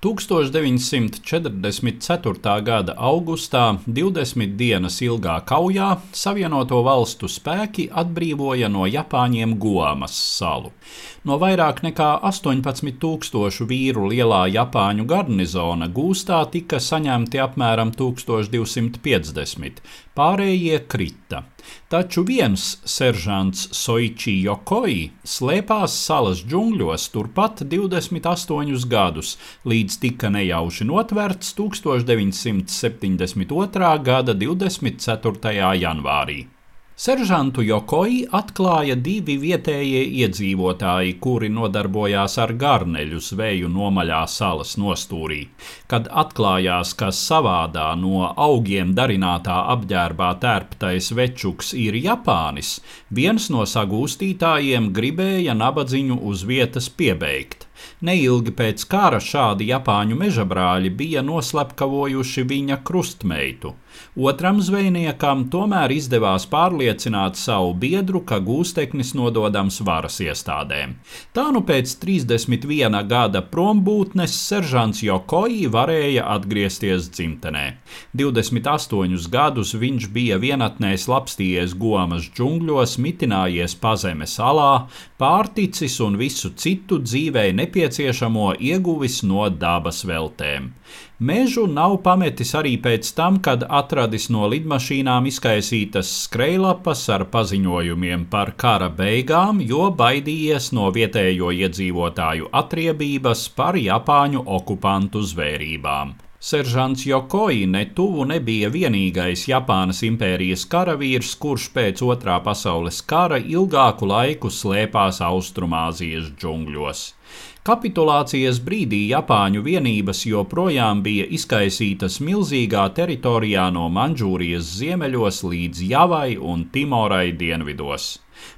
1944. gada augustā 20 dienas ilgā kaujā Savienoto valstu spēki atbrīvoja no Japāņiem Guamas salu. No vairāk nekā 18,000 vīru lielā Japāņu garnizona gūstā tika saņemti apmēram 1250, pārējie krita. Taču viens seržants Soichi Jokoi slēpās salas džungļos turpat 28 gadus, līdz tika nejauši notverts 1972. gada 24. janvārī. Seržantu Jokoji atklāja divi vietējie iedzīvotāji, kuri nodarbojās ar garneļu zveju nomaļā salas nostūrī. Kad atklājās, ka savādā no augiem darinātā apģērbā tērptais večuks ir Japānis, viens no sagūstītājiem gribēja nabadziņu uz vietas piebeigt. Neilgi pēc kara šādi Japāņu mežabrāļi bija noslepkavojuši viņa krustmeitu. Otram zvejniekam tomēr izdevās pārliecināt savu biedru, ka gūsteknis nododams varas iestādēm. Tā nu pēc 31 gada prombūtnes seržants Jokoji varēja atgriezties dzimtenē. 28 gadus viņš bija vienatnē slapstījies gomas džungļos, mitinājies pazemes salā, pārticis un visu citu dzīvei nepieciešamo ieguvis no dabas veltēm. Mežu nav pametis arī pēc tam, kad atradis no lidmašīnām izkaisītas skrejlapas ar paziņojumiem par kara beigām, jo baidījies no vietējo iedzīvotāju atriebības par Japāņu okupantu zvērībām. Seržants Jokoi netuvu nebija vienīgais Japānas impērijas karavīrs, kurš pēc otrā pasaules kara ilgāku laiku slēpās Austrumāzijas džungļos. Kapitulācijas brīdī Japāņu vienības joprojām bija izkaisītas milzīgā teritorijā no Manžūrijas ziemeļos līdz Javai un Timorai dienvidos.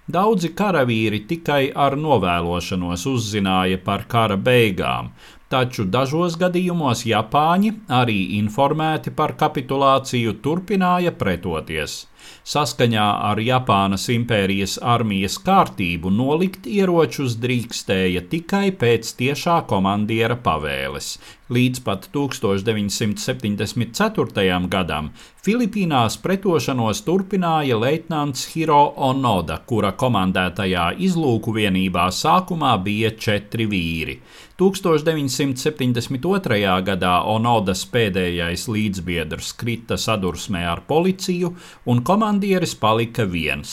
Daudzi karavīri tikai ar novēlošanos uzzināja par kara beigām, taču dažos gadījumos Japāņi, arī informēti par kapitulāciju, turpināja pretoties. Saskaņā ar Japānas impērijas armijas kārtību nolikt ieročus drīkstēja tikai pēc tiešā komandiera pavēles. Līdz pat 1974. gadam Filipīnās pretošanos turpināja leitnants Hiro Onoda, kura komandētajā izlūku vienībā sākumā bija četri vīri. 1972. gadā Onodas pēdējais līdzbiedrs krita sadursmē ar policiju, un komandieris palika viens.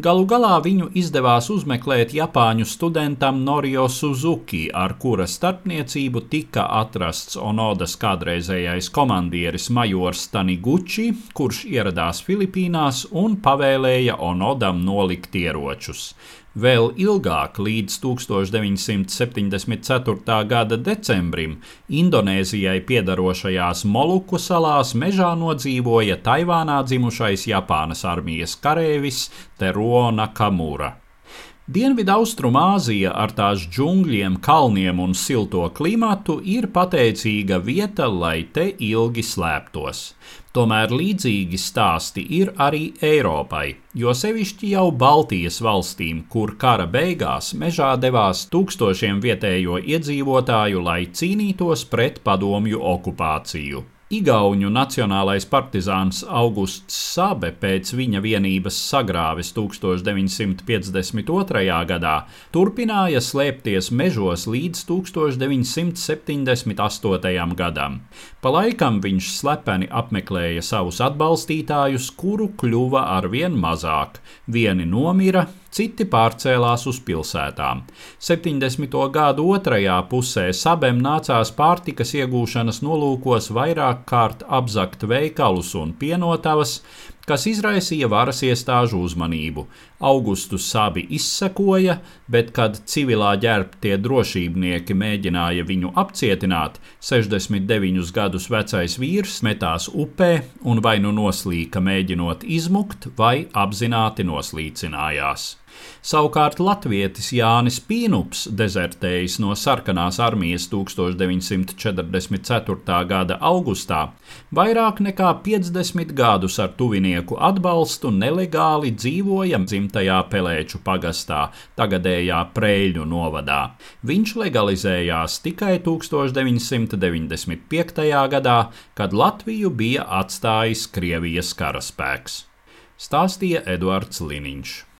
Galu galā viņu izdevās uzmeklēt Japāņu studentam Norio Suzuki, ar kura starpniecību tika atrasts Onodas kādreizējais komandieris Majors Taniguchi, kurš ieradās Filipīnās un pavēlēja Onodam nolikt ieročus. Vēl ilgāk, līdz 1974. gada decembrim, Indonēzijai piedarošajās Moluku salās mežā nodzīvoja Taivānā dzimušais Japānas armijas kareivis Teruo Nakamura. Dienvidaustrumāzija ar tās džungļiem, kalniem un silto klimatu ir pateicīga vieta, lai te ilgi slēptos. Tomēr līdzīgi stāsti ir arī Eiropai, jo sevišķi jau Baltijas valstīm, kur kara beigās mežā devās tūkstošiem vietējo iedzīvotāju, lai cīnītos pret padomju okupāciju. Igauņu nacionālais partizāns Augusts Sabe pēc viņa vienības sagrāves 1952. gadā turpināja slēpties mežos līdz 1978. gadam. Pa laikam viņš slepeni apmeklēja savus atbalstītājus, kuru kļuva arvien mazāk. Vieni nomira, citi pārcēlās uz pilsētām. 70. gadu otrajā pusē sabem nācās pārtikas iegūšanas nolūkos vairāk kārt apzakt veikalus un pienotavas, kas izraisīja varas iestāžu uzmanību. Augustu sabi izsekoja, bet, kad civilā ģērbtie drošībnieki mēģināja viņu apcietināt, 69 gadus vecais vīrs metās upē un vai nu noslīka mēģinot izmukt, vai apzināti noslīcinājās. Savukārt latvietis Jānis Pīnups dezertējis no sarkanās armijas 1944. gada augustā, vairāk nekā 50 gadus ar tuvinieku atbalstu nelegāli dzīvoja dzimtajā Pelēču pagastā, tagadējā Preļu novadā. Viņš legalizējās tikai 1995. gadā, kad Latviju bija atstājis Krievijas karaspēks. Stāstīja Eduards Liniņš.